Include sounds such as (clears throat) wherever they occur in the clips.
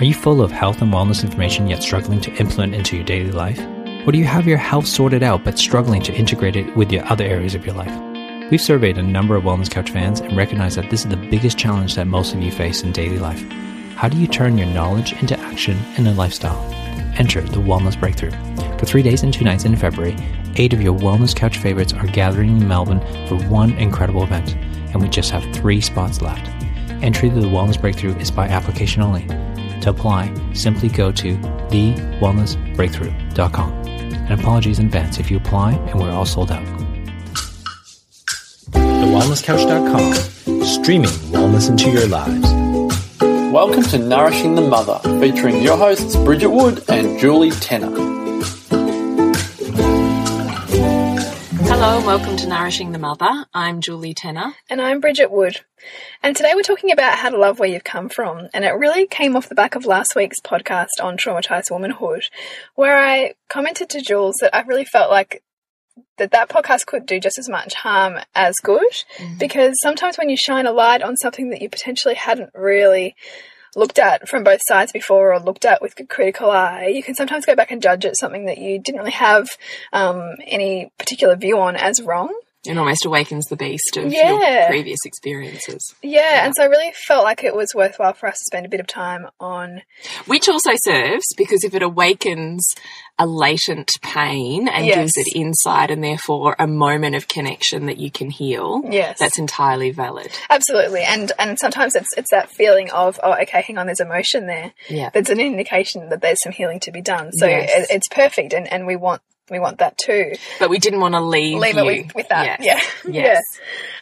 Are you full of health and wellness information yet struggling to implement into your daily life? Or do you have your health sorted out but struggling to integrate it with your other areas of your life? We've surveyed a number of Wellness Couch fans and recognize that this is the biggest challenge that most of you face in daily life. How do you turn your knowledge into action in a lifestyle? Enter the Wellness Breakthrough. For three days and two nights in February, eight of your Wellness Couch favorites are gathering in Melbourne for one incredible event, and we just have three spots left. Entry to the Wellness Breakthrough is by application only. To apply, simply go to thewellnessbreakthrough.com. And apologies in advance if you apply and we're all sold out. TheWellnessCouch.com, streaming wellness into your lives. Welcome to Nourishing the Mother, featuring your hosts Bridget Wood and Julie Tenner. Hello and welcome to Nourishing the Mother. I'm Julie Tenner. And I'm Bridget Wood. And today we're talking about how to love where you've come from. And it really came off the back of last week's podcast on traumatized womanhood, where I commented to Jules that I really felt like that that podcast could do just as much harm as good mm -hmm. because sometimes when you shine a light on something that you potentially hadn't really looked at from both sides before or looked at with a critical eye, you can sometimes go back and judge it something that you didn't really have um, any particular view on as wrong. It almost awakens the beast of yeah. your previous experiences. Yeah, yeah, and so I really felt like it was worthwhile for us to spend a bit of time on. Which also serves because if it awakens a latent pain and yes. gives it insight and therefore a moment of connection that you can heal, yes. that's entirely valid. Absolutely, and and sometimes it's it's that feeling of oh okay, hang on, there's emotion there. Yeah, that's an indication that there's some healing to be done. So yes. it, it's perfect, and and we want we want that too. But we didn't want to leave leave you. it with, with that. Yes. Yeah. (laughs) Yes.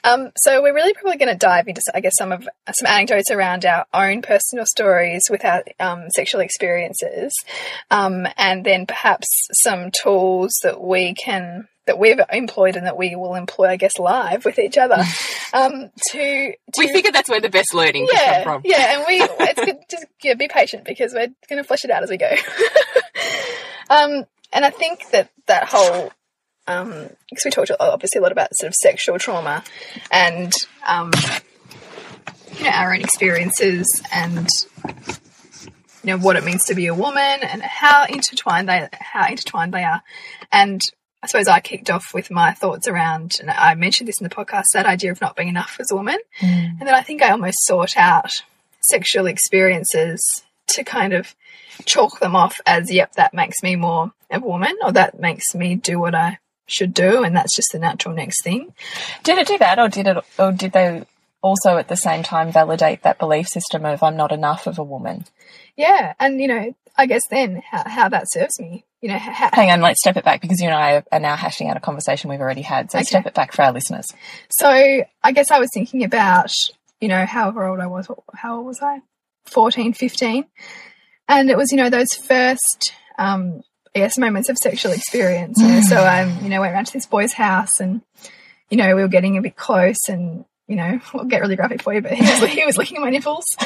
yeah. Um, so we're really probably going to dive into, I guess, some of some anecdotes around our own personal stories with our um, sexual experiences, um, and then perhaps some tools that we can that we've employed and that we will employ, I guess, live with each other. (laughs) Um, to, to, we figured that's where the best learning yeah, come from. Yeah, and we (laughs) it's good, just yeah, be patient because we're going to flesh it out as we go. um, and I think that that whole um, because we talked obviously a lot about sort of sexual trauma and um, you know our own experiences and you know what it means to be a woman and how intertwined they how intertwined they are and I suppose I kicked off with my thoughts around, and I mentioned this in the podcast, that idea of not being enough as a woman. Mm. And then I think I almost sought out sexual experiences to kind of chalk them off as, yep, that makes me more a woman or that makes me do what I should do. And that's just the natural next thing. Did it do that or did it, or did they also at the same time validate that belief system of I'm not enough of a woman? Yeah. And, you know, I guess then how, how that serves me. You know, hang on, let's step it back because you and I are now hashing out a conversation we've already had. So okay. step it back for our listeners. So I guess I was thinking about, you know, however old I was, how old was I? 14, 15. And it was, you know, those first, um, I guess, moments of sexual experience. Know? so I, um, you know, went around to this boy's house and, you know, we were getting a bit close and, you know, (laughs) we'll get really graphic for you, but he was, he was licking at my nipples. (laughs)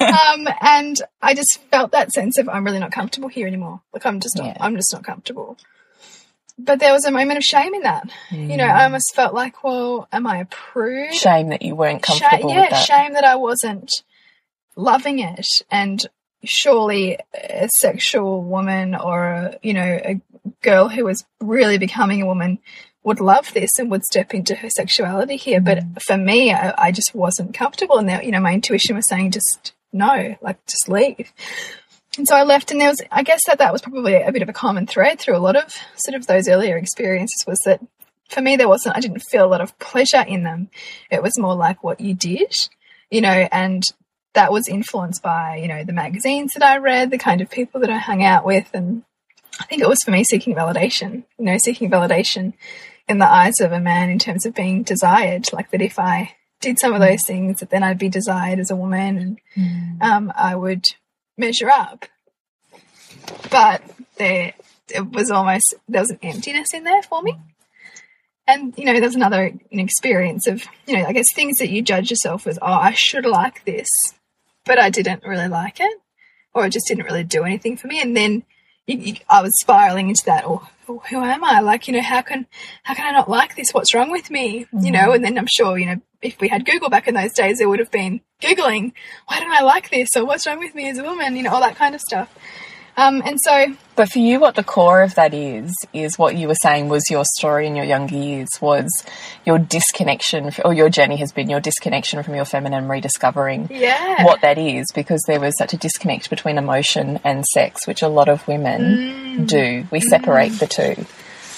um, and I just felt that sense of I'm really not comfortable here anymore. Like I'm just not, yeah. I'm just not comfortable. But there was a moment of shame in that. Mm. You know, I almost felt like, well, am I a prude? Shame that you weren't comfortable. Shame, yeah, that. shame that I wasn't loving it and surely a sexual woman or a, you know a girl who is really becoming a woman would love this and would step into her sexuality here. But mm. for me I, I, just wasn't comfortable and that you know my intuition was saying just no like just leave. And so I left and there was I guess that that was probably a bit of a common thread through a lot of sort of those earlier experiences was that for me there wasn't I didn't feel a lot of pleasure in them. It was more like what you did you know and that was influenced by, you know, the magazines that I read, the kind of people that I hung out with. And I think it was for me seeking validation, you know, seeking validation in the eyes of a man in terms of being desired. Like that if I did some of those things, that then I'd be desired as a woman and mm. um, I would measure up. But there, it was almost, there was an emptiness in there for me. And, you know, there's another experience of, you know, I guess things that you judge yourself as, oh, I should like this but I didn't really like it, or it just didn't really do anything for me. And then you, you, I was spiraling into that. Oh, who am I? Like, you know, how can how can I not like this? What's wrong with me? Mm-hmm. You know, and then I'm sure, you know, if we had Google back in those days, it would have been Googling, why don't I like this? Or what's wrong with me as a woman? You know, all that kind of stuff. Um, and so. But for you, what the core of that is, is what you were saying was your story in your younger years was your disconnection, or your journey has been your disconnection from your feminine, rediscovering yeah. what that is, because there was such a disconnect between emotion and sex, which a lot of women mm. do. We separate mm. the two.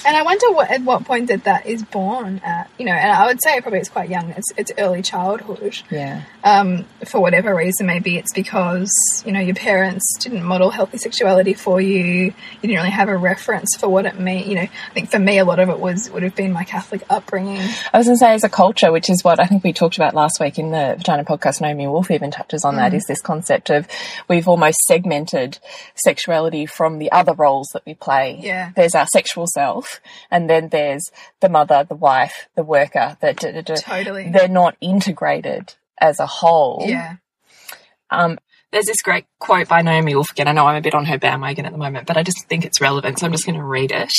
And I wonder what at what point that that is born at. You know, and I would say probably it's quite young. It's it's early childhood. Yeah. Um, for whatever reason, maybe it's because you know your parents didn't model healthy sexuality for you. You didn't really have a reference for what it meant. You know, I think for me, a lot of it was would have been my Catholic upbringing. I was going to say, as a culture, which is what I think we talked about last week in the Vagina podcast. Naomi Wolf even touches on mm. that. Is this concept of we've almost segmented sexuality from the other roles that we play. Yeah. There's our sexual self and then there's the mother, the wife, the worker. That totally they're not integrated as a whole. Yeah. Um, there's this great quote by Naomi Wolf again. I know I'm a bit on her bandwagon at the moment, but I just think it's relevant, so I'm just going to read it.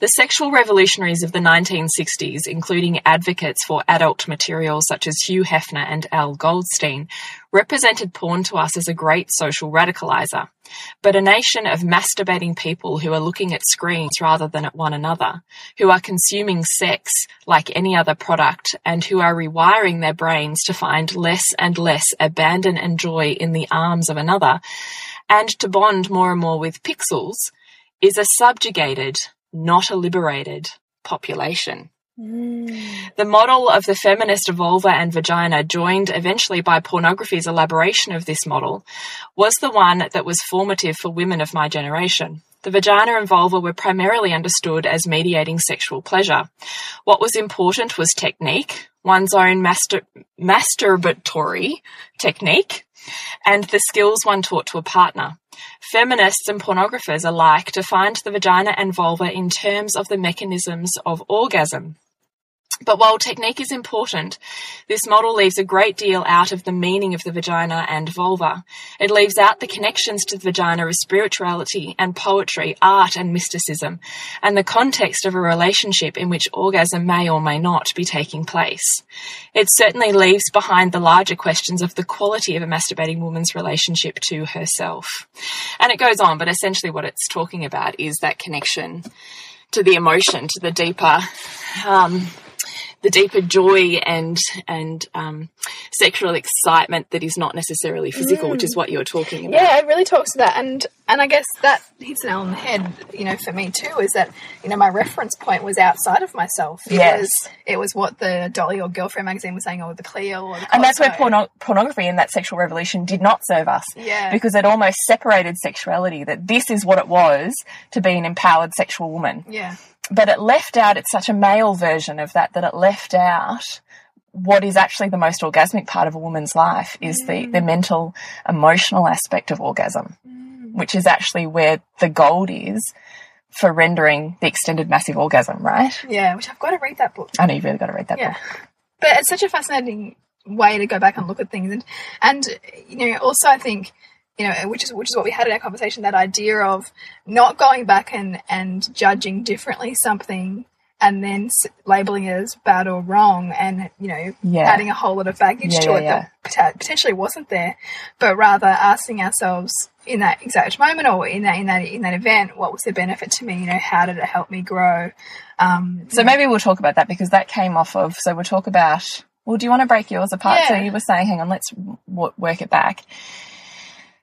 The sexual revolutionaries of the 1960s, including advocates for adult material such as Hugh Hefner and Al Goldstein, represented porn to us as a great social radicalizer. But a nation of masturbating people who are looking at screens rather than at one another, who are consuming sex like any other product, and who are rewiring their brains to find less and less abandon and joy in the arms of another, and to bond more and more with pixels, is a subjugated, not a liberated population. Mm. The model of the feminist vulva and vagina, joined eventually by pornography's elaboration of this model, was the one that was formative for women of my generation. The vagina and vulva were primarily understood as mediating sexual pleasure. What was important was technique, one's own master masturbatory technique, and the skills one taught to a partner. Feminists and pornographers alike defined the vagina and vulva in terms of the mechanisms of orgasm. But while technique is important, this model leaves a great deal out of the meaning of the vagina and vulva. It leaves out the connections to the vagina of spirituality and poetry, art and mysticism, and the context of a relationship in which orgasm may or may not be taking place. It certainly leaves behind the larger questions of the quality of a masturbating woman's relationship to herself. And it goes on, but essentially what it's talking about is that connection to the emotion, to the deeper, um, the deeper joy and and um, sexual excitement that is not necessarily physical, mm. which is mm. what you're talking about. Yeah, it really talks to that, and and I guess that hits the nail on the head. You know, for me too, is that you know my reference point was outside of myself. It yes, was, it was what the Dolly or Girlfriend magazine was saying, or the Cleo, or the and that's where porno pornography and that sexual revolution did not serve us. Yeah, because it almost separated sexuality. That this is what it was to be an empowered sexual woman. Yeah but it left out, it's such a male version of that, that it left out what is actually the most orgasmic part of a woman's life is mm. the, the mental, emotional aspect of orgasm, mm. which is actually where the gold is for rendering the extended massive orgasm, right? Yeah, which I've got to read that book. I know you've really got to read that yeah. book. But it's such a fascinating way to go back and look at things. And, and, you know, also I think, you know, which is which is what we had in our conversation. That idea of not going back and and judging differently something and then labeling it as bad or wrong, and you know, yeah. adding a whole lot of baggage yeah, to yeah, it that potentially wasn't there, but rather asking ourselves in that exact moment or in that in that in that event, what was the benefit to me? You know, how did it help me grow? Um, so maybe we'll talk about that because that came off of. So we'll talk about. Well, do you want to break yours apart? So you were saying, hang on, let's work it back.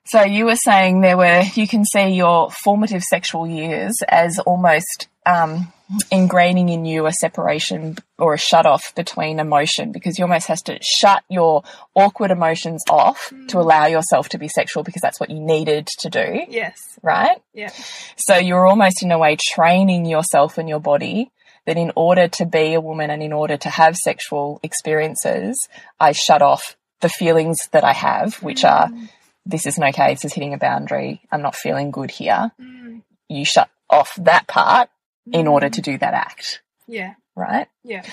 So you were saying there were, you can see your formative sexual years as almost um, ingraining in you a separation or a shut off between emotion because you almost has to shut your awkward emotions off mm. to allow yourself to be sexual because that's what you needed to do. Yes. Right? Yeah. So you're almost in a way training yourself and your body that in order to be a woman and in order to have sexual experiences, I shut off the feelings that I have, which mm. are this isn't okay, this is hitting a boundary, I'm not feeling good here, mm. you shut off that part mm. in order to do that act. Yeah. Right? Yeah.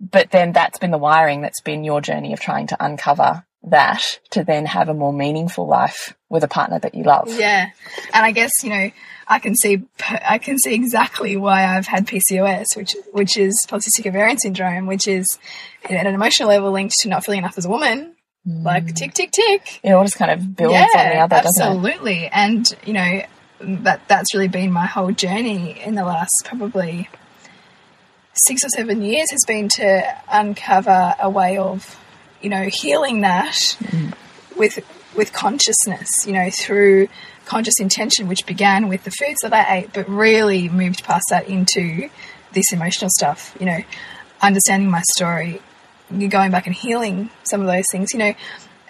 But then that's been the wiring that's been your journey of trying to uncover that to then have a more meaningful life with a partner that you love. Yeah. And I guess, you know, I can see I can see exactly why I've had PCOS, which which is polycystic ovarian syndrome, which is at an emotional level linked to not feeling enough as a woman. Like tick tick tick. It all just kind of builds yeah, on the other, doesn't it? absolutely. And you know that that's really been my whole journey in the last probably six or seven years has been to uncover a way of you know healing that mm. with with consciousness. You know through conscious intention, which began with the foods that I ate, but really moved past that into this emotional stuff, you know, understanding my story, going back and healing some of those things, you know,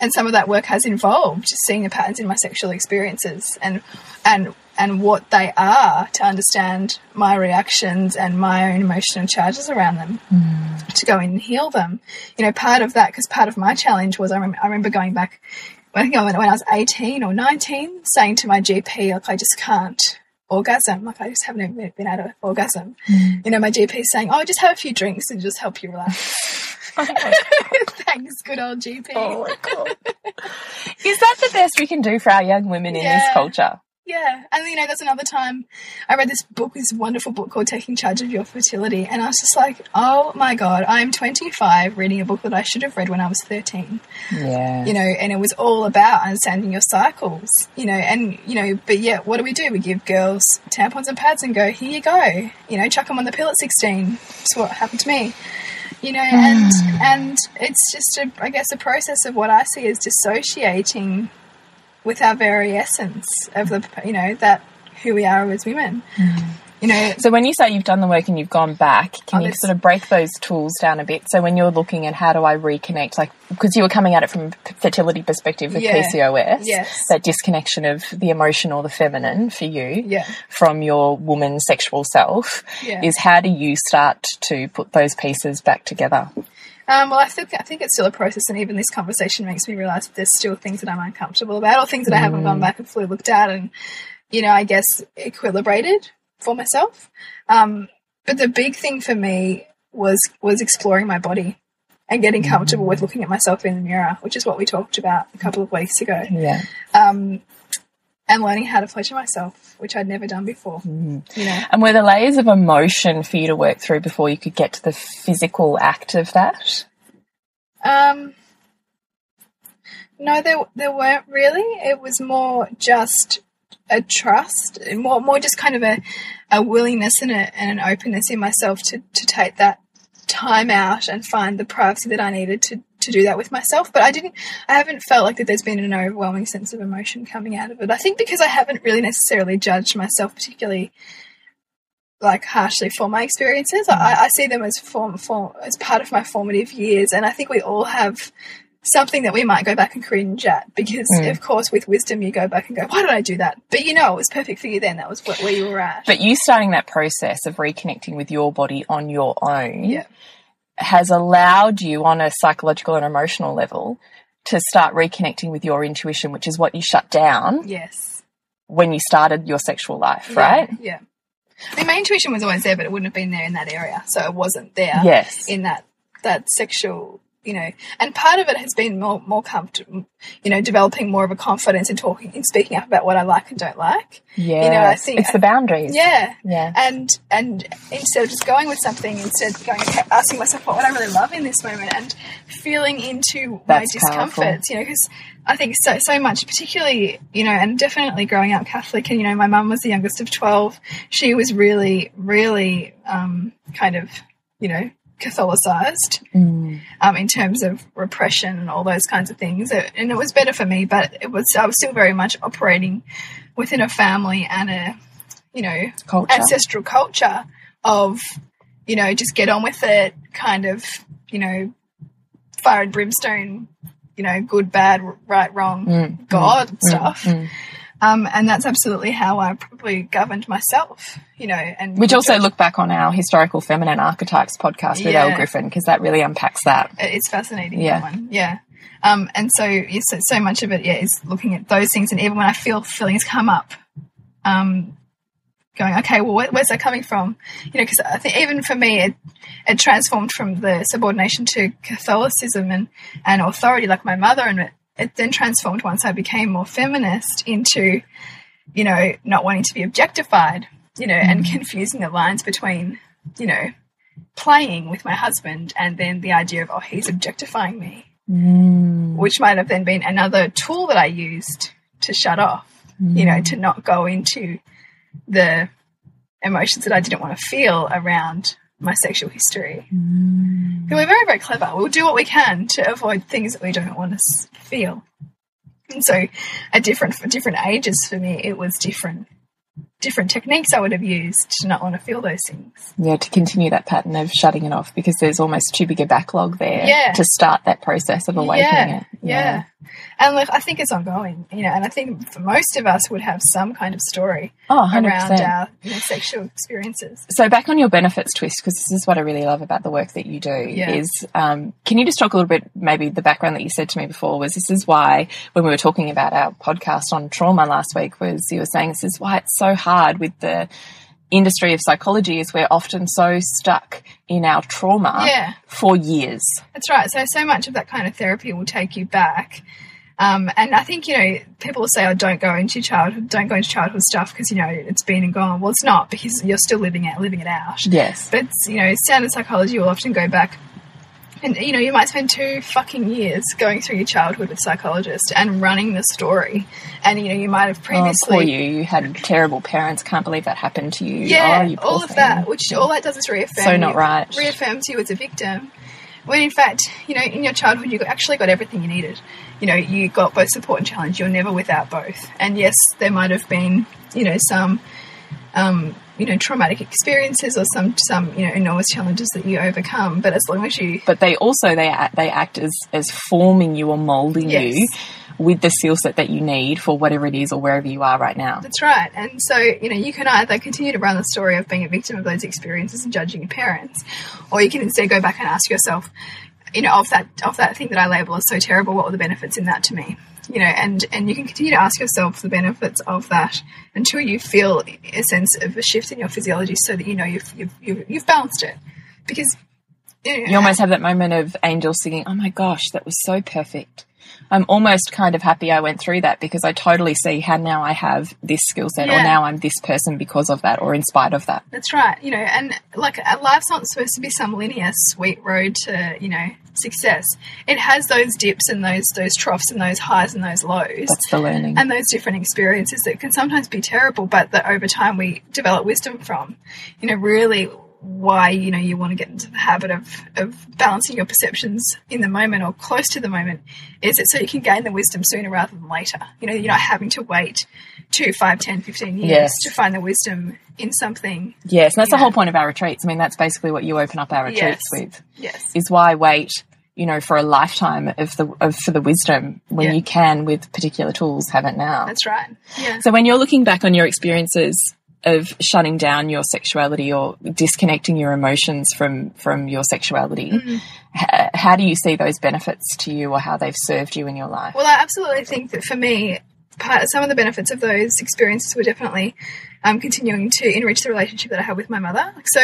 and some of that work has involved seeing the patterns in my sexual experiences and and and what they are to understand my reactions and my own emotional charges around them mm. to go in and heal them. You know, part of that, because part of my challenge was I, rem I remember going back I think when I was 18 or 19, saying to my GP, like, I just can't orgasm. Like, I just haven't been able to orgasm. Mm. You know, my GP saying, oh, just have a few drinks and just help you relax. (laughs) (laughs) Thanks, good old GP. Oh my God. (laughs) is that the best we can do for our young women in yeah. this culture? Yeah, and you know, there's another time I read this book, this wonderful book called Taking Charge of Your Fertility, and I was just like, oh my god, I'm 25 reading a book that I should have read when I was 13. Yeah. You know, and it was all about understanding your cycles, you know, and, you know, but yeah, what do we do? We give girls tampons and pads and go, here you go, you know, chuck them on the pill at 16. That's what happened to me. You know, (sighs) and and it's just a, I guess, a process of what I see as dissociating with our very essence of the you know that who we are as women. Mm. You know, so when you say you've done the work and you've gone back, can you sort of break those tools down a bit? So when you're looking at how do I reconnect, like because you were coming at it from a fertility perspective with yeah. PCOS, yes. that disconnection of the emotional, the feminine for you yeah. from your woman sexual self, yeah. is how do you start to put those pieces back together? Um, well, I think I think it's still a process, and even this conversation makes me realise that there's still things that I'm uncomfortable about, or things that. I haven't gone mm. back and fully looked at, and you know, I guess equilibrated for myself. Um, but the big thing for me was was exploring my body and getting comfortable mm. with looking at myself in the mirror, which is what we talked about a couple of weeks ago. Yeah. Um, and learning how to pleasure myself, which I'd never done before. Mm. You know? And were the layers of emotion for you to work through before you could get to the physical act of that? Um, no, there there weren't really. It was more just a trust, more more just kind of a, a willingness and, a, and an openness in myself to to take that time out and find the privacy that I needed to to do that with myself. But I didn't, I haven't felt like that there's been an overwhelming sense of emotion coming out of it. I think because I haven't really necessarily judged myself particularly like harshly for my experiences. I, I see them as form, form as part of my formative years, and I think we all have something that we might go back and cringe at because, mm. of course, with wisdom, you go back and go, why did I do that? But you know, it was perfect for you then. That was where you were at. But you starting that process of reconnecting with your body on your own yeah has allowed you on a psychological and emotional level to start reconnecting with your intuition, which is what you shut down. Yes. When you started your sexual life, yeah, right? Yeah. I mean, my intuition was always there, but it wouldn't have been there in that area. So it wasn't there. Yes. In that that sexual you know, and part of it has been more more comfortable, you know, developing more of a confidence in talking in speaking up about what I like and don't like. Yeah, you know, I think it's the boundaries. Yeah, yeah, and and instead of just going with something, instead of going asking myself what would I really love in this moment and feeling into That's my discomforts. Powerful. You know, because I think so so much, particularly you know, and definitely growing up Catholic, and you know, my mum was the youngest of twelve. She was really, really um, kind of you know Catholicized mm. Um, in terms of repression and all those kinds of things. And it was better for me, but it was I was still very much operating within a family and a you know culture. ancestral culture of you know just get on with it, kind of you know fire and brimstone, you know good, bad, right, wrong, mm. God mm. stuff. Mm. Um, and that's absolutely how I probably governed myself, you know. And which also look back on our historical feminine archetypes podcast with yeah. Elle Griffin because that really unpacks that. It's fascinating. Yeah, one. yeah. Um, and so, so, so much of it, yeah, is looking at those things. And even when I feel feelings come up, um, going, okay, well, where, where's that coming from? You know, because I think even for me, it, it transformed from the subordination to Catholicism and, and authority, like my mother, and it, then transformed once I became more feminist into, you know, not wanting to be objectified, you know, and confusing the lines between, you know, playing with my husband and then the idea of, oh, he's objectifying me, Mm. which might have then been another tool that I used to shut off, you know, to not go into the emotions that I didn't want to feel around my sexual history. Mm. We're very, very clever. We'll do what we can to avoid things that we don't want to feel. And so, at different for different ages, for me, it was different, different techniques I would have used to not want to feel those things. Yeah, to continue that pattern of shutting it off because there's almost too big a backlog there Yeah. to start that process of awakening yeah, it. yeah, And I think it's ongoing, you know. And I think for most of us would have some kind of story Oh, around our you know, sexual experiences. So back on your benefits twist, because this is what I really love about the work that you do. Yeah. Is um, can you just talk a little bit? Maybe the background that you said to me before was this is why when we were talking about our podcast on trauma last week was you were saying this is why it's so hard with the industry of psychology is we're often so stuck in our trauma Yeah. for years. That's right. So, so much of that kind of therapy will take you back. Um, and I think, you know, people will say, oh, don't go into childhood, don't go into childhood stuff because, you know, it's been and gone. Well, it's not because you're still living it, living it out. Yes. But, you know, standard psychology will often go back. And, you know, you might spend two fucking years going through your childhood with a psychologist and running the story. And, you know, you might have Oh, previously. poor you. You had terrible parents. Can't believe that happened to you. Yeah, oh, you all of thing. that, which all that does is reaffirm So not you, right. reaffirms you as a victim. When in fact, you know, in your childhood, you actually got everything you needed. You know, you got both support and challenge. You're never without both. And yes, there might have been, you know, some, um, you know, traumatic experiences or some, some, you know, enormous challenges that you overcome. But as long as you, but they also they act, they act as as forming you or molding Yes. you with the skill set that you need for whatever it is or wherever you are right now. That's right. And so, you know, you can either continue to run the story of being a victim of those experiences and judging your parents, or you can instead go back and ask yourself, you know, of that of that thing that I label as so terrible, what were the benefits in that to me? You know, and and you can continue to ask yourself the benefits of that until you feel a sense of a shift in your physiology, so that you know you've you've you've, you've balanced it. Because you, know, You almost have that moment of angels singing, "Oh my gosh, that was so perfect." I'm almost kind of happy I went through that because I totally see how now I have this skill set or now I'm this person because of that or in spite of that. That's right. You know, and like life's not supposed to be some linear, sweet road to you know success. It has those dips and those those troughs and those highs and those lows. That's the learning. and those different experiences that can sometimes be terrible, but that over time we develop wisdom from. You know, really why you know you want to get into the habit of of balancing your perceptions in the moment or close to the moment is it so you can gain the wisdom sooner rather than later you know you're not having to wait two five ten fifteen years Yes. to find the wisdom in something yes, and that's the Yeah. whole point of our retreats. I mean, that's basically what you open up our retreats Yes. with. yes is why wait you know for a lifetime of the of for the wisdom when Yeah. you can with particular tools have it now that's right yeah so when you're looking back on your experiences of shutting down your sexuality or disconnecting your emotions from from your sexuality mm-hmm. h- how do you see those benefits to you or how they've served you in your life Well, I absolutely think that for me, part, some of the benefits of those experiences were definitely um, continuing to enrich the relationship that I had with my mother. So,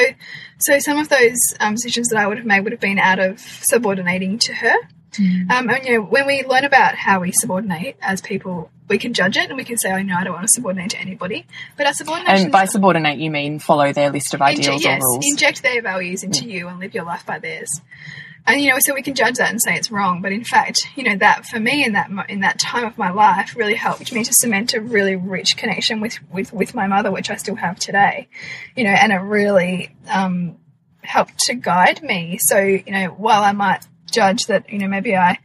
so some of those um, decisions that I would have made would have been out of subordinating to her. Um, and you know, when we learn about how we subordinate as people, we can judge it and we can say, "Oh no, I don't want to subordinate to anybody." But our subordination and by subordinate you mean follow their list of ideals yes, or rules inject their values into you and live your life by theirs. And you know, so we can judge that and say it's wrong, but in fact, you know, that for me in that in that time of my life really helped me to cement a really rich connection with with with my mother, which I still have today. You know, and it really um, helped to guide me. So you know, while I might judge that you know maybe I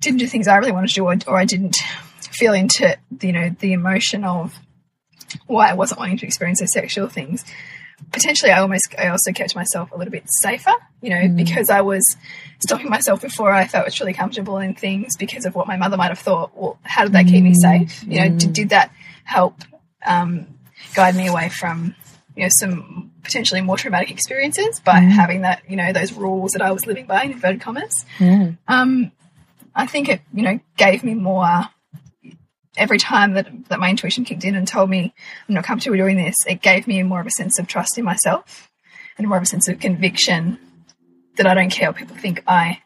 didn't do things I really wanted to do, or, or I didn't feel into you know the emotion of why I wasn't wanting to experience those sexual things. Potentially, I almost I also kept myself a little bit safer, you know, mm. because I was stopping myself before I felt truly comfortable in things because of what my mother might have thought. Well, how did that keep me safe? Mm. You know, did, mm. did that help um, guide me away from you know some potentially more traumatic experiences by having that you know those rules that I was living by in inverted commas? Um, I think it you know gave me more every time that, that my intuition kicked in and told me I'm not comfortable doing this, it gave me more of a sense of trust in myself and more of a sense of conviction that I don't care what people think I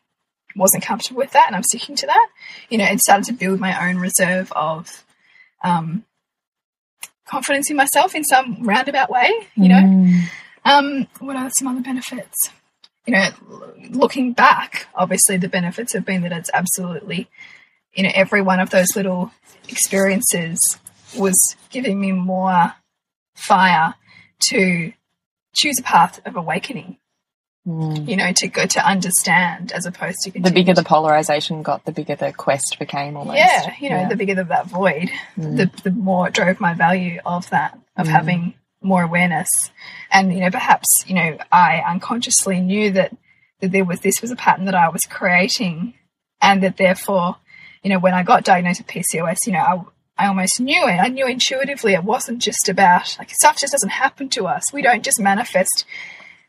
wasn't comfortable with that and I'm sticking to that. You know, it started to build my own reserve of um, confidence in myself in some roundabout way, you know. Mm. Um, what are some other benefits? You know, looking back, obviously the benefits have been that it's absolutely, you know, every one of those little experiences was giving me more fire to choose a path of awakening Mm. You know, to go to understand as opposed to the bigger the polarization got, the bigger the quest became. Almost, yeah, you know, yeah. the bigger the, that void, mm. the the more it drove my value of that of mm. having more awareness, and you know, perhaps you know, I unconsciously knew that that there was this was a pattern that I was creating, and that therefore, you know, when I got diagnosed with PCOS, you know, I I almost knew it. I knew intuitively it wasn't just about like stuff just doesn't happen to us. We don't just manifest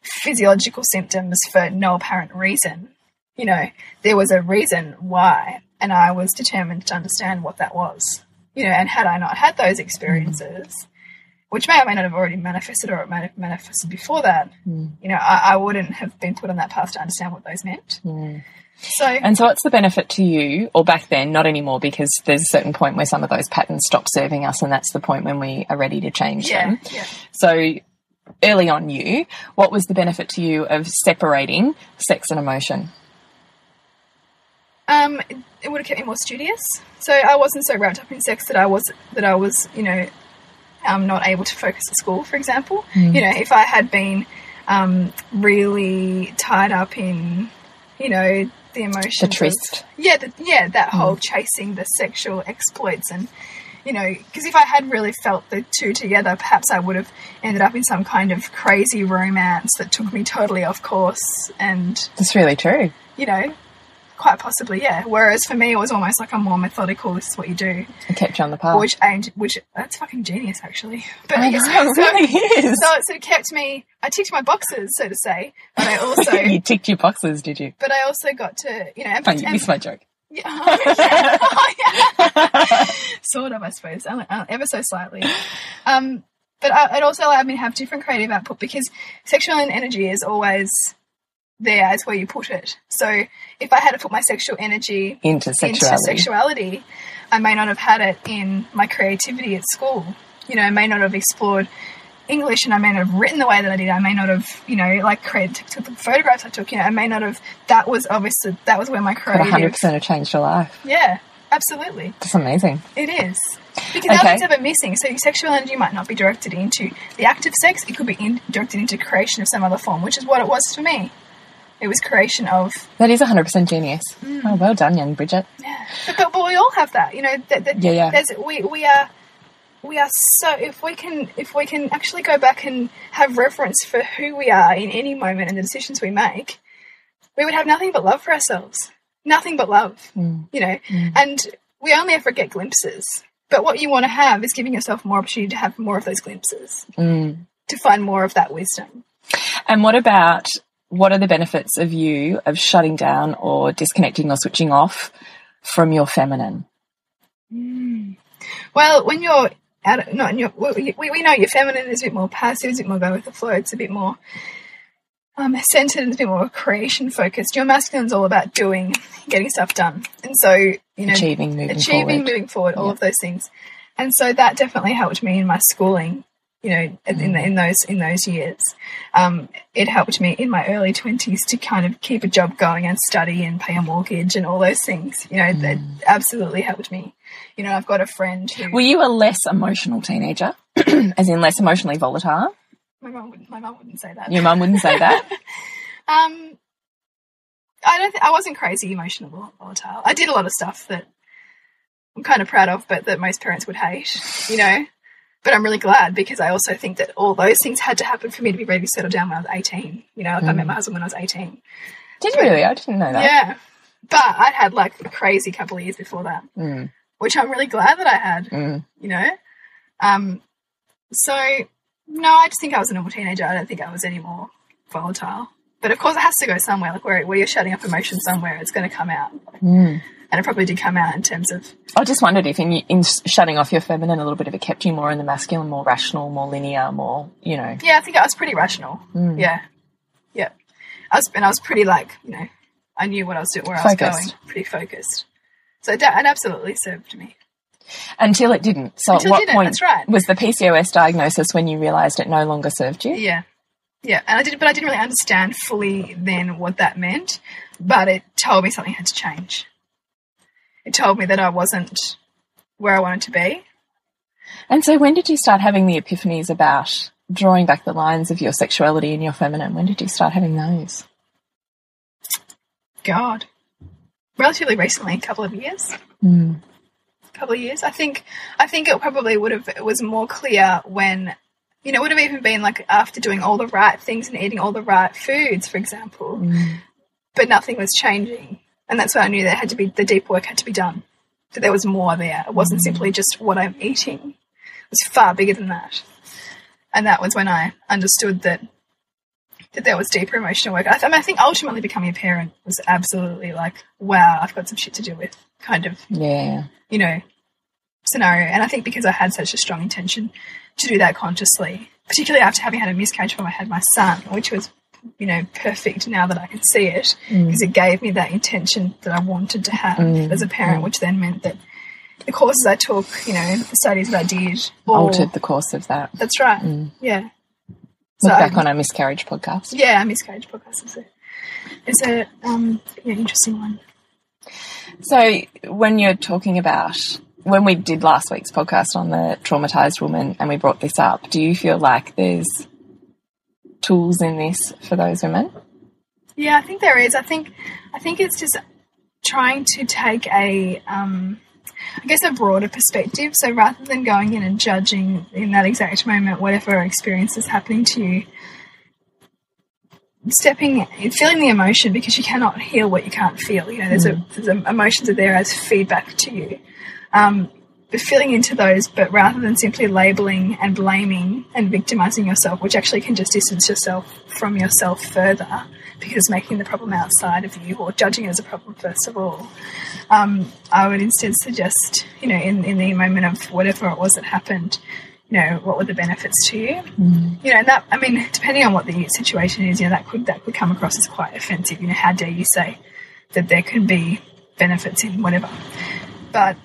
physiological symptoms for no apparent reason. You know, there was a reason why, and I was determined to understand what that was. You know, and had I not had those experiences, which may or may not have already manifested or it may have manifested before that, mm. you know, I, I, wouldn't have been put on that path to understand what those meant. Mm. So, and so, what's the benefit to you, or back then, not anymore, because there's a certain point where some of those patterns stop serving us, and that's the point when we are ready to change yeah, them. Yeah. So, early on you, what was the benefit to you of separating sex and emotion? Um, it would have kept me more studious. So I wasn't so wrapped up in sex that I was that I was, you know, um, not able to focus at school, for example. Mm. You know, if I had been um, really tied up in, you know, the emotions, the tryst, yeah, the, yeah, that mm. whole chasing the sexual exploits and you know, because if I had really felt the two together, perhaps I would have ended up in some kind of crazy romance that took me totally off course. And that's really true. You know, quite possibly, yeah. Whereas for me, it was almost like a more methodical. This is what you do. It kept you on the path. Which aimed, which that's fucking genius, actually. But I know, it really is. So, so it kept me. I ticked my boxes, so to say. But I (laughs) also you ticked your boxes, did you? But I also got to, you know, and, oh, you missed my joke. Yeah. Oh, (laughs) yeah. (laughs) sort of, I suppose, ever so slightly. Um, but it also allowed me to have different creative output because sexual energy is always there as where you put it. So if I had to put my sexual energy into sexuality, into sexuality I may not have had it in my creativity at school. You know, I may not have explored English and I may not have written the way that I did. I may not have, you know, like created took the photographs I took. You know, I may not have. That was obviously that was where my creative. Hundred percent have changed your life. Yeah, absolutely. It's amazing. It is because okay. nothing's ever missing. So your sexual energy might not be directed into the act of sex. It could be in, directed into creation of some other form, which is what it was for me. It was creation of. That is 100% genius. Mm. Oh, well done, young Bridget. Yeah. But, but, we all have that. You know, that, that, yeah, yeah. we, we are we are so if we can if we can actually go back and have reverence for who we are in any moment and the decisions we make we would have nothing but love for ourselves nothing but love mm. you know mm. and we only ever get glimpses but what you want to have is giving yourself more opportunity to have more of those glimpses mm. to find more of that wisdom and what about what are the benefits of you of shutting down or disconnecting or switching off from your feminine mm. well when you're out not in your, we, we know your feminine is a bit more passive, it's a bit more go with the flow, it's a bit more um, centered and a bit more creation focused. Your masculine's all about doing, getting stuff done. And so, you know, achieving, moving achieving, forward. moving forward, all of those things. And so that definitely helped me in my schooling, you know, mm. in, in those, in those years. Um, it helped me in my early twenties to kind of keep a job going and study and pay a mortgage and all those things, you know, mm. that absolutely helped me you know, I've got a friend who. Were you a less emotional teenager, (clears throat) as in less emotionally volatile? My mum wouldn't. My mum wouldn't say that. Your mum wouldn't say that. (laughs) um, I don't. Th- I wasn't crazy emotional volatile. I did a lot of stuff that I'm kind of proud of, but that most parents would hate. You know. But I'm really glad because I also think that all those things had to happen for me to be ready to settle down when I was 18. You know, like mm. I met my husband when I was 18. Did you really? I didn't know that. Yeah. But I'd had like a crazy couple of years before that. Mm which I'm really glad that I had. Mm. You know, um, so no, I just think I was a normal teenager. I don't think I was any more volatile. but of course, it has to go somewhere. Like where, where you're shutting up emotion somewhere, it's going to come out. Mm. And it probably did come out in terms of. I just wondered if in, in shutting off your feminine a little bit, if it kept you more in the masculine, more rational, more linear, more, you know. Yeah, I think I was pretty rational. Mm. Yeah. Yeah. I was, and I was pretty like, you know, I knew what I was doing, where focused. I was going, pretty focused. So it absolutely served me. Until it didn't. So Until at what point right. was the PCOS diagnosis when you realised it no longer served you? Yeah. Yeah, and I did, but I didn't really understand fully then what that meant. But it told me something had to change. It told me that I wasn't where I wanted to be. And so, when did you start having the epiphanies about drawing back the lines of your sexuality and your feminine? When did you start having those? God, relatively recently, a couple of years. Mm. A couple of years. I think. I think it probably would have. It was more clear when you know, it would have even been like after doing all the right things and eating all the right foods, for example. Mm. But nothing was changing. And that's why I knew there had to be, the deep work had to be done. That there was more there. It wasn't mm. simply just what I'm eating. It was far bigger than that. And that was when I understood that that there was deeper emotional work. I, th I, mean, I think ultimately becoming a parent was absolutely like, wow, I've got some shit to deal with, kind of. Yeah. You know, scenario. And I think because I had such a strong intention to do that consciously, particularly after having had a miscarriage when I had my son, which was, you know, perfect now that I can see it, mm. because it gave me that intention that I wanted to have mm. as a parent, mm. which then meant that the courses I took, you know, the studies that I did, altered the course of that. That's right. Mm. Yeah. Look so, back on our miscarriage podcast. Yeah, our miscarriage podcast is a, is a um, yeah, interesting one. So when you're talking about when we did last week's podcast on the traumatized woman and we brought this up, do you feel like there's tools in this for those women? Yeah, I think there is. I think I think it's just trying to take a um, I guess a broader perspective. So rather than going in and judging in that exact moment whatever experience is happening to you, stepping feeling the emotion because you cannot heal what you can't feel. You know, there's, a, there's a, emotions are there as feedback to you um, filling into those, but rather than simply labeling and blaming and victimizing yourself, which actually can just distance yourself from yourself further because making the problem outside of you or judging it as a problem first of all. Um, I would instead suggest, you know, in, in the moment of whatever it was that happened, you know, what were the benefits to you? Mm. You know, and that I mean, depending on what the situation is, you know, that could that could come across as quite offensive. You know, how dare you say that there can be benefits in whatever. But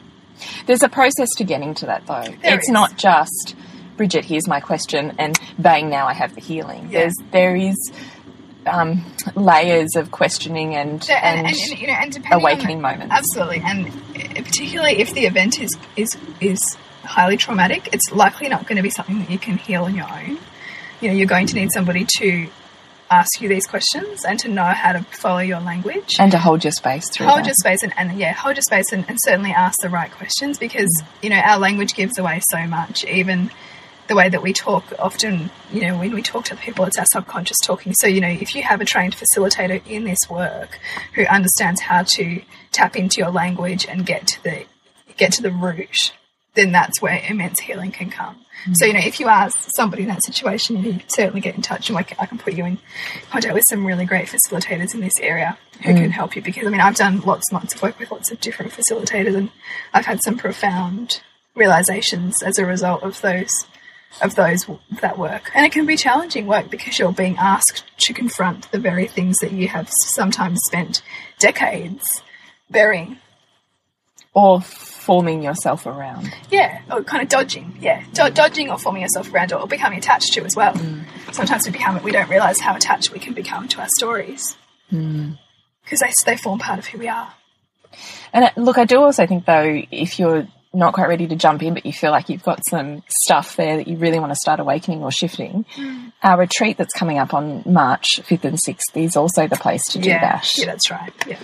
there's a process to getting to that, though. There it's is. not just Bridget. Here's my question, and bang! Now I have the healing. Yeah. There's there is um, layers of questioning and, and, and, and, you know, and awakening moments. Absolutely, and particularly if the event is is is highly traumatic, it's likely not going to be something that you can heal on your own. You know, you're going to need somebody to ask you these questions and to know how to follow your language. And to hold your space through hold that. your space and, and yeah hold your space and, and, certainly ask the right questions because you know our language gives away so much. Even the way that we talk often you know when we talk to people it's our subconscious talking. So you know if you have a trained facilitator in this work who understands how to tap into your language and get to the get to the root then that's where immense healing can come so, you know, if you ask somebody in that situation, you can certainly get in touch and like, I can put you in contact with some really great facilitators in this area who mm. can help you. Because, I mean, I've done lots and lots of work with lots of different facilitators and I've had some profound realizations as a result of those of those that work and it can be challenging work because you're being asked to confront the very things that you have sometimes spent decades burying or forming yourself around. Yeah, or kind of dodging. Yeah, Do dodging or forming yourself around, or becoming attached to as well. Mm. Sometimes we become we don't realize how attached we can become to our stories because mm. they they form part of who we are. And uh, look, I do also think though, if you're not quite ready to jump in, but you feel like you've got some stuff there that you really want to start awakening or shifting, mm. our retreat that's coming up on March 5th and 6th is also the place to do yeah. that. Yeah, that's right. Yeah.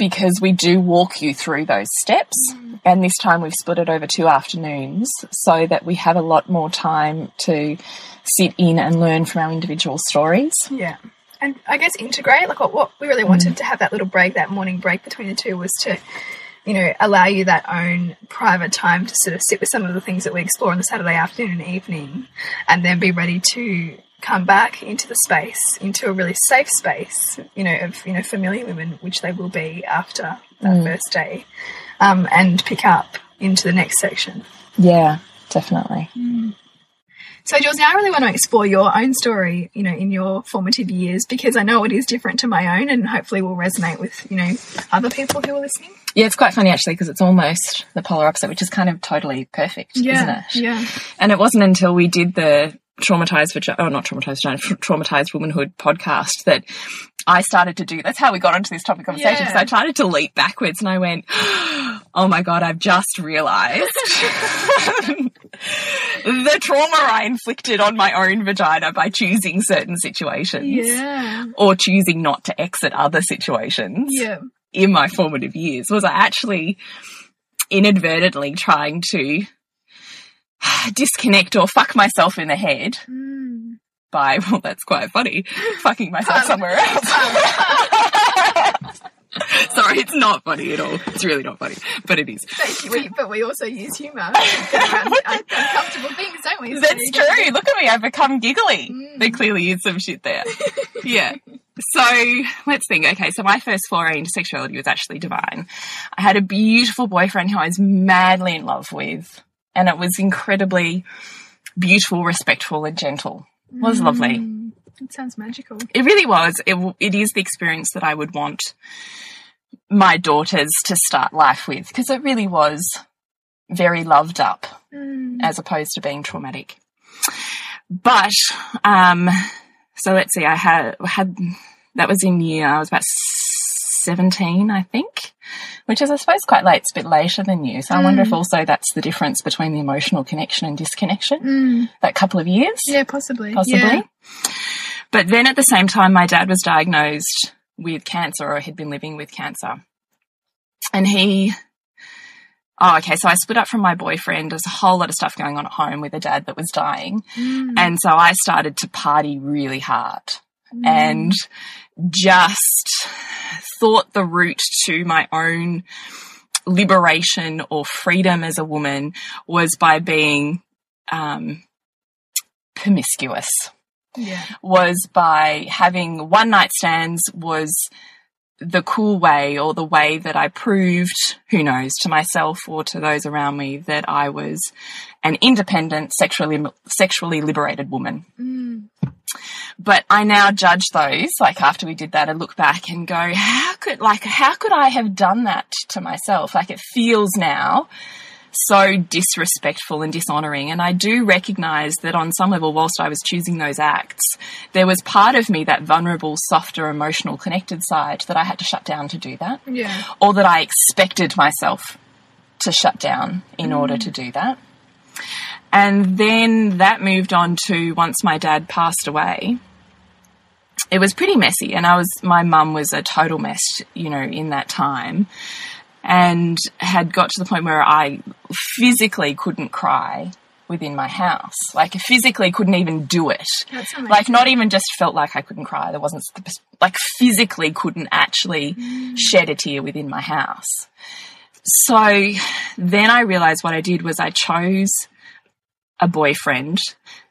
Because we do walk you through those steps. Mm. And this time we've split it over two afternoons so that we have a lot more time to sit in and learn from our individual stories. Yeah. And I guess integrate, like what, what we really wanted mm. to have that little break, that morning break between the two was to, you know, allow you that own private time to sort of sit with some of the things that we explore on the Saturday afternoon and evening and then be ready to come back into the space, into a really safe space, you know, of you know familiar women, which they will be after that mm. first day, um, and pick up into the next section. Yeah, definitely. Mm. So, Jules, now I really want to explore your own story, you know, in your formative years, because I know it is different to my own and hopefully will resonate with, you know, other people who are listening. Yeah, it's quite funny actually, because it's almost the polar opposite, which is kind of totally perfect, yeah, isn't it? Yeah. And it wasn't until we did the traumatized vagina, oh, not traumatized vagina, (laughs) traumatized womanhood podcast that I started to do. That's how we got onto this topic conversation. Because yeah. I tried to leap backwards and I went, oh my God, I've just realized (laughs) the trauma I inflicted on my own vagina by choosing certain situations. Yeah. Or choosing not to exit other situations. Yeah. In my formative years was I actually inadvertently trying to (sighs) disconnect or fuck myself in the head mm. by, (laughs) well, that's quite funny, fucking myself somewhere else. (laughs) Sorry, it's not funny at all. It's really not funny, but it is. We, but we also use humour (laughs) uncomfortable things, don't we? That's so true. Look at me. I've become giggly. Mm. There clearly is some shit there. yeah. So let's think. Okay, so my first foray into sexuality was actually divine. I had a beautiful boyfriend who I was madly in love with and it was incredibly beautiful, respectful, and gentle. It was mm. lovely. It sounds magical. It really was. It, it is the experience that I would want my daughters to start life with because it really was very loved up mm. as opposed to being traumatic. But, um, so let's see, I had, had, that was in year, I was about 17, I think, which is, I suppose, quite late. It's a bit later than you. So mm. I wonder if mm. also that's the difference between the emotional connection and disconnection. Mm. That couple of years. Yeah, possibly. Possibly. Yeah. But then at the same time, my dad was diagnosed with cancer or had been living with cancer. And he, oh, okay. So I split up from my boyfriend. There's a whole lot of stuff going on at home with a dad that was dying. Mm. And so I started to party really hard mm. and just thought the route to my own liberation or freedom as a woman was by being um, promiscuous. Yeah. Was by having one night stands was the cool way or the way that I proved, who knows, to myself or to those around me that I was an independent, sexually sexually liberated woman. Mm. But I now judge those, like after we did that, I look back and go, how could, like, how could I have done that to myself? Like, it feels now so disrespectful and dishonoring. And I do recognize that on some level, whilst I was choosing those acts, there was part of me, that vulnerable, softer, emotional, connected side, that I had to shut down to do that. Yeah. Or that I expected myself to shut down in mm. order to do that. And then that moved on to once my dad passed away. It was pretty messy, and I was my mum was a total mess, you know, in that time, and had got to the point where I physically couldn't cry within my house. Like physically couldn't even do it. Like not even just felt like I couldn't cry. There wasn't like physically couldn't actually mm. shed a tear within my house. So then I realized what I did was I chose a boyfriend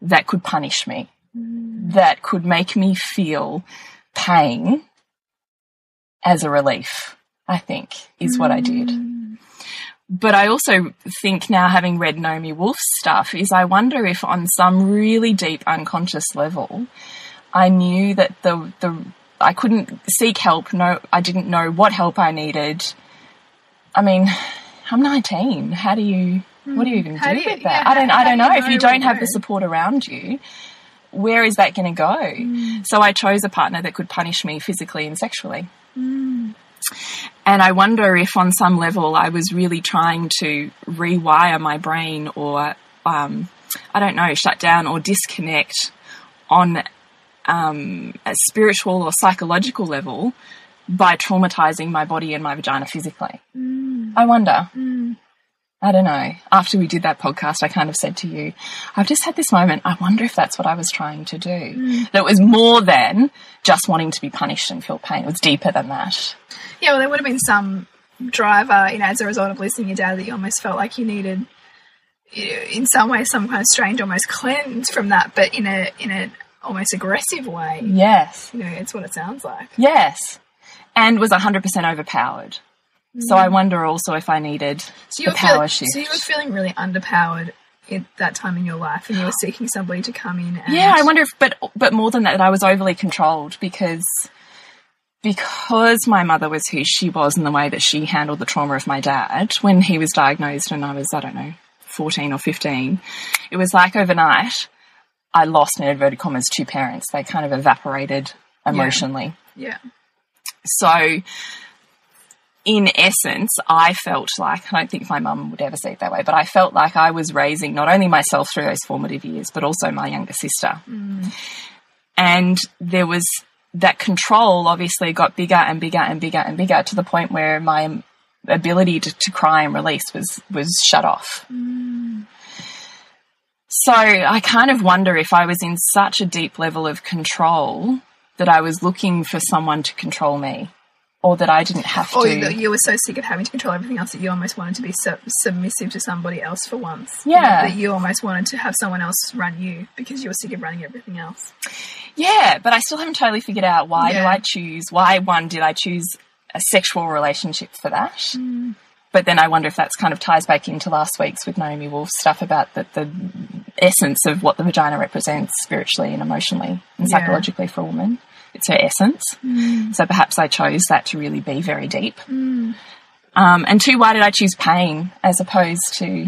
that could punish me, mm. that could make me feel pain as a relief, I think, is what I did. But I also think now, having read Naomi Wolf's stuff, is I wonder if on some really deep unconscious level, I knew that the the I couldn't seek help. No, I didn't know what help I needed. I mean, I'm 19. How do you what do you even do, you, with that? Yeah, I don't. I don't know. If you don't have the support around you, where is that going to go? Mm. So I chose a partner that could punish me physically and sexually. Mm. And I wonder if, on some level, I was really trying to rewire my brain, or um, I don't know, shut down or disconnect on um, a spiritual or psychological level by traumatizing my body and my vagina physically. Mm. I wonder. Mm. I don't know. After we did that podcast, I kind of said to you, I've just had this moment. I wonder if that's what I was trying to do. Mm. That was more than just wanting to be punished and feel pain. It was deeper than that. Yeah, well, there would have been some driver, you know, as a result of losing your dad that you almost felt like you needed, you know, in some way, some kind of strange, almost cleanse from that, but in a, in a, almost aggressive way. Yes. You know, it's what it sounds like. Yes. And was 100% overpowered. Mm. So I wonder also if I needed so the power feeling, shift. So you were feeling really underpowered at that time in your life and you were seeking somebody to come in Yeah, I wonder if but but more than that, that I was overly controlled because because my mother was who she was and the way that she handled the trauma of my dad when he was diagnosed and I was, I don't know, 14 or 15, it was like overnight I lost, in inverted commas, two parents. They kind of evaporated emotionally. Yeah. yeah. So, in essence, I felt like, I don't think my mum would ever see it that way, but I felt like I was raising not only myself through those formative years, but also my younger sister. Mm. And there was that control obviously got bigger and bigger and bigger and bigger to the point where my ability to, to cry and release was was shut off. Mm. So I kind of wonder if I was in such a deep level of control that I was looking for someone to control me. Or that I didn't have to. Or you were so sick of having to control everything else that you almost wanted to be su submissive to somebody else for once. Yeah. that you almost wanted to have someone else run you because you were sick of running everything else. Yeah, but I still haven't totally figured out why yeah. do I choose, why one did I choose a sexual relationship for that. Mm. But then I wonder if that's kind of ties back into last week's with Naomi Wolf stuff about the, the essence of what the vagina represents spiritually and emotionally and psychologically yeah. for a woman. It's her essence. Mm. So perhaps I chose that to really be very deep. Mm. Um, and two, why did I choose pain as opposed to,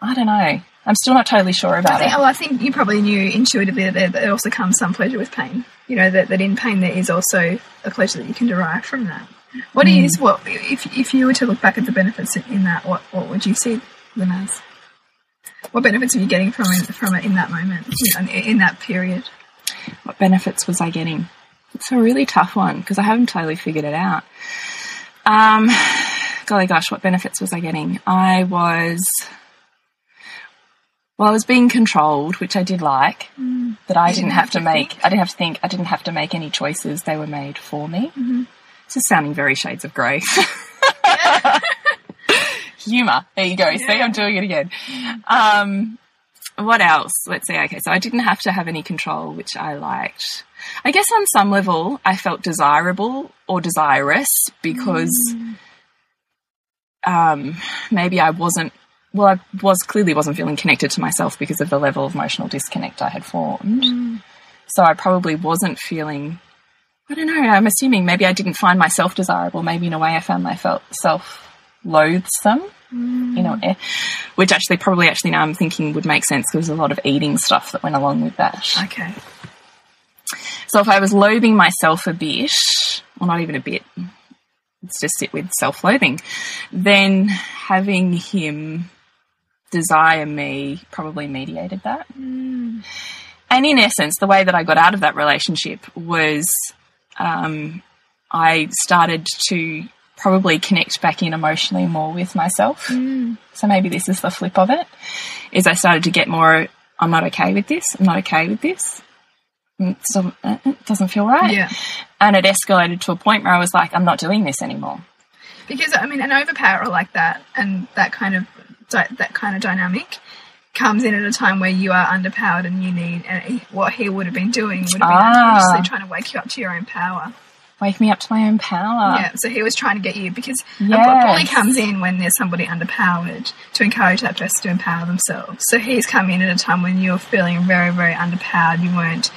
I don't know. I'm still not totally sure about I think, it. Well, I think you probably knew intuitively that there also comes some pleasure with pain. You know, that, that in pain there is also a pleasure that you can derive from that. What mm. is what if if you were to look back at the benefits in that? What what would you see them as? What benefits are you getting from it, from it in that moment, in, in that period? What benefits was I getting? It's a really tough one because I haven't totally figured it out. Um, golly gosh, what benefits was I getting? I was well, I was being controlled, which I did like. Mm. That I didn't, didn't, have, have to, make. I didn't have to think. I didn't have to make any choices. They were made for me. Mm -hmm. This is sounding very shades of grey. (laughs) Humor. There you go. Yeah. See, I'm doing it again. Um, what else? Let's see. Okay, so I didn't have to have any control, which I liked. I guess on some level, I felt desirable or desirous because mm. um, maybe I wasn't. Well, I was clearly wasn't feeling connected to myself because of the level of emotional disconnect I had formed. Mm. So I probably wasn't feeling I don't know. I'm assuming maybe I didn't find myself desirable. Maybe in a way I found myself loathsome. Mm. You know, eh, which actually probably actually now I'm thinking would make sense because there's a lot of eating stuff that went along with that. Okay. So if I was loathing myself a bit, or not even a bit, let's just sit with self-loathing, then having him desire me probably mediated that. Mm. And in essence, the way that I got out of that relationship was um, I started to probably connect back in emotionally more with myself. Mm. So maybe this is the flip of it. Is I started to get more. I'm not okay with this. I'm not okay with this. Mm, so uh, it doesn't feel right. Yeah. And it escalated to a point where I was like, I'm not doing this anymore. Because I mean, an overpower like that and that kind of that kind of dynamic comes in at a time where you are underpowered and you need and what he would have been doing would have been ah. unconsciously trying to wake you up to your own power wake me up to my own power. Yeah so he was trying to get you because yes. bully comes in when there's somebody underpowered to encourage that person to empower themselves. So he's come in at a time when you're feeling very very underpowered. You weren't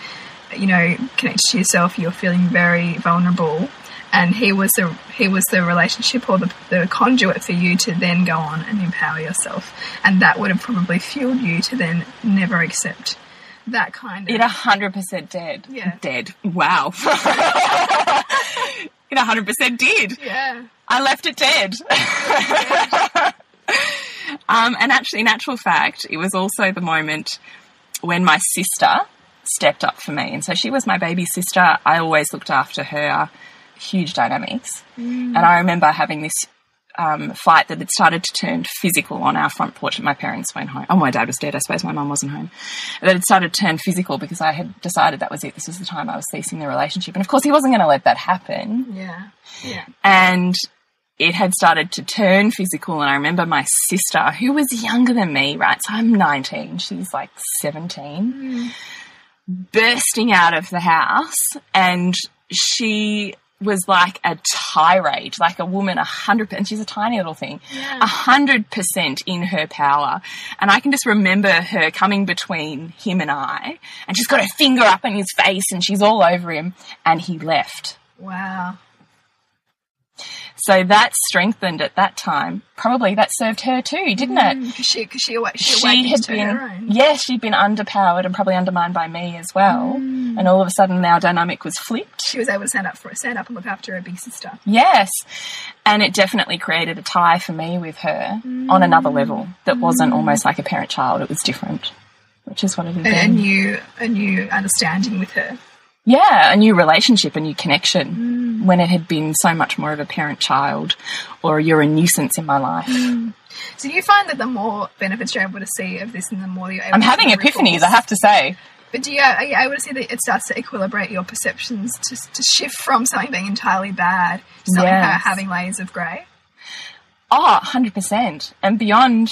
you know connected to yourself. You're feeling very vulnerable. And he was the he was the relationship or the, the conduit for you to then go on and empower yourself. And that would have probably fueled you to then never accept that kind of it 100% dead yeah. Dead. Wow. (laughs) It 100% did. Yeah. I left it dead. (laughs) Um, and actually in actual fact it was also the moment when my sister stepped up for me. And so she was my baby sister. I always looked after her huge dynamics. Mm. And I remember having this um, fight that had started to turn physical on our front porch. My parents weren't home. Oh, my dad was dead. I suppose my mum wasn't home. That had started to turn physical because I had decided that was it. This was the time I was ceasing the relationship. And of course, he wasn't going to let that happen. Yeah. Yeah. And it had started to turn physical. And I remember my sister, who was younger than me, right? So I'm 19, she's like 17. Mm bursting out of the house and she was like a tirade, like a woman, a hundred, and she's a tiny little thing, a hundred percent in her power. And I can just remember her coming between him and I, and she's got her finger up in his face and she's all over him, and he left. Wow. So that strengthened at that time. Probably that served her too, didn't it? Mm, because she, she, awa- she, she had been, own. yes, she'd been underpowered and probably undermined by me as well. Mm. And all of a sudden, our dynamic was flipped. She was able to stand up for stand up and look after her big sister. Yes. And it definitely created a tie for me with her on another mm. level that wasn't almost like a parent child, it was different, which is what it And a new, a new understanding with her. Yeah, a new relationship, a new connection when it had been so much more of a parent child or you're a nuisance in my life. So you find that the more benefits you're able to see of this, and the more you're able I'm to having epiphanies. I have to say. But do you, are you able to see that it starts to equilibrate your perceptions to, to shift from something being entirely bad to something Yes. having layers of grey? Ah, oh, 100%. And beyond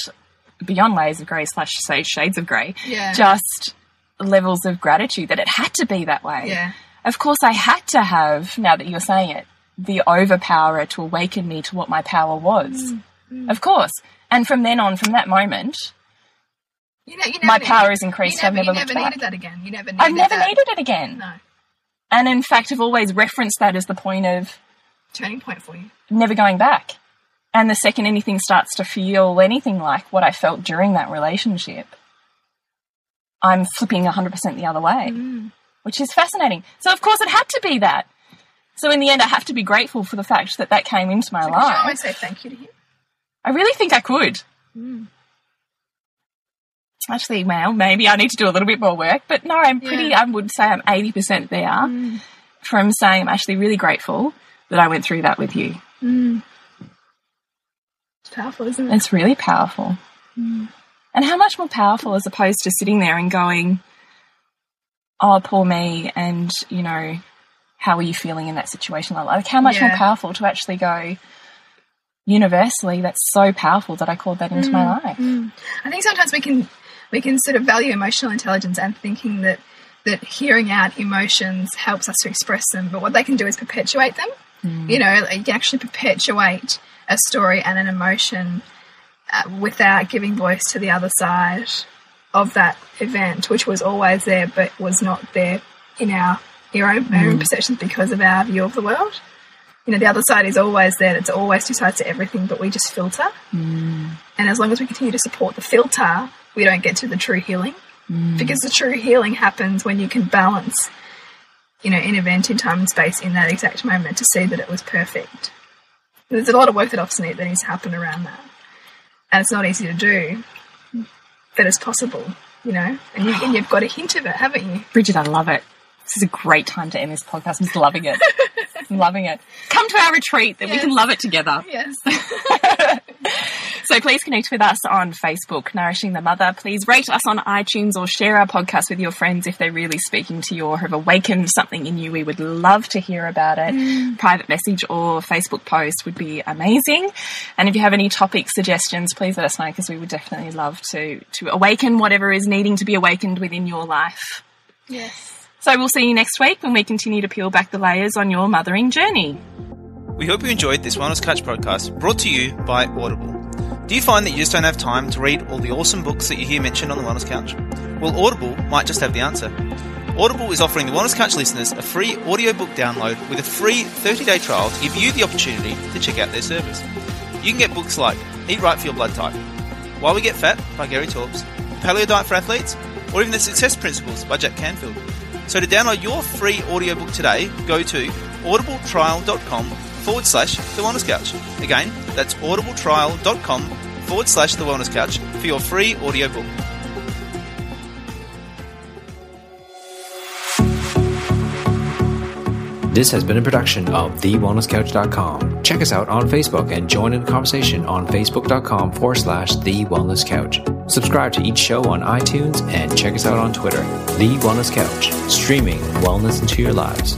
beyond layers of grey slash say shades of grey, Yeah. just levels of gratitude that it had to be that way. Yeah. Of course, I had to have, now that you're saying it, the overpower to awaken me to what my power was. Mm, Of course. And from then on, from that moment, You know, you never My power is increased, You I've never, never never back. needed that again. You never needed I've never that. needed it again. No. And in fact, I've always referenced that as the point of Turning point for you. never going back. And the second anything starts to feel anything like what I felt during that relationship, I'm flipping 100% the other way, Mm. which is fascinating. So, of course, it had to be that. So, in the end, I have to be grateful for the fact that that came into my Could you life. always say thank you to him? I really think I could. Mm. Actually, well, maybe I need to do a little bit more work, but no, I'm pretty, Yeah. I would say I'm 80% there Mm. from saying I'm actually really grateful that I went through that with you. Mm. It's powerful, isn't it? It's really powerful. And how much more powerful as opposed to sitting there and going, oh, poor me, and, you know, how are you feeling in that situation? Like, how much more powerful to actually go, universally, that's so powerful that I called that into my life. Mm. I think sometimes we can we can sort of value emotional intelligence and thinking that that hearing out emotions helps us to express them, but what they can do is perpetuate them. You know, like, you can actually perpetuate a story and an emotion Uh, without giving voice to the other side of that event, which was always there but was not there in our our own, our own perceptions because of our view of the world. You know, the other side is always there. It's always two sides to everything, but we just filter. Mm. And as long as we continue to support the filter, we don't get to the true healing. Mm. Because the true healing happens when you can balance, you know, an event in time and space in that exact moment to see that it was perfect. There's a lot of work that often that needs to happen around that. And it's not easy to do, but it's possible, you know. And, you, and you've got a hint of it, haven't you? Bridget, I love it. This is a great time to end this podcast. I'm just loving it. (laughs) I'm loving it. Come to our retreat, then we can love it together. Yes. (laughs) So please connect with us on Facebook, Nourishing the Mother. Please rate us on iTunes or share our podcast with your friends if they're really speaking to you or have awakened something in you. We would love to hear about it. Mm. Private message or Facebook post would be amazing. And if you have any topic suggestions, please let us know because we would definitely love to to awaken whatever is needing to be awakened within your life. yes. So we'll see you next week when we continue to peel back the layers on your mothering journey. We hope you enjoyed this Wellness Couch podcast brought to you by Audible. Do you find that you just don't have time to read all the awesome books that you hear mentioned on the Wellness Couch? Well, Audible might just have the answer. Audible is offering the Wellness Couch listeners a free audiobook download with a free 30-day trial to give you the opportunity to check out their service. You can get books like Eat Right for Your Blood Type, Why We Get Fat by Gary Taubes, Paleo Diet for Athletes, or even The Success Principles by Jack Canfield. So to download your free audiobook today, go to audibletrial.com forward slash the wellness couch. Again, that's audibletrial.com forward slash the wellness couch for your free audiobook. This has been a production of TheWellnessCouch.com. Check us out on Facebook and join in the conversation on Facebook.com forward slash The Wellness Couch. Subscribe to each show on iTunes and check us out on Twitter. The Wellness Couch, streaming wellness into your lives.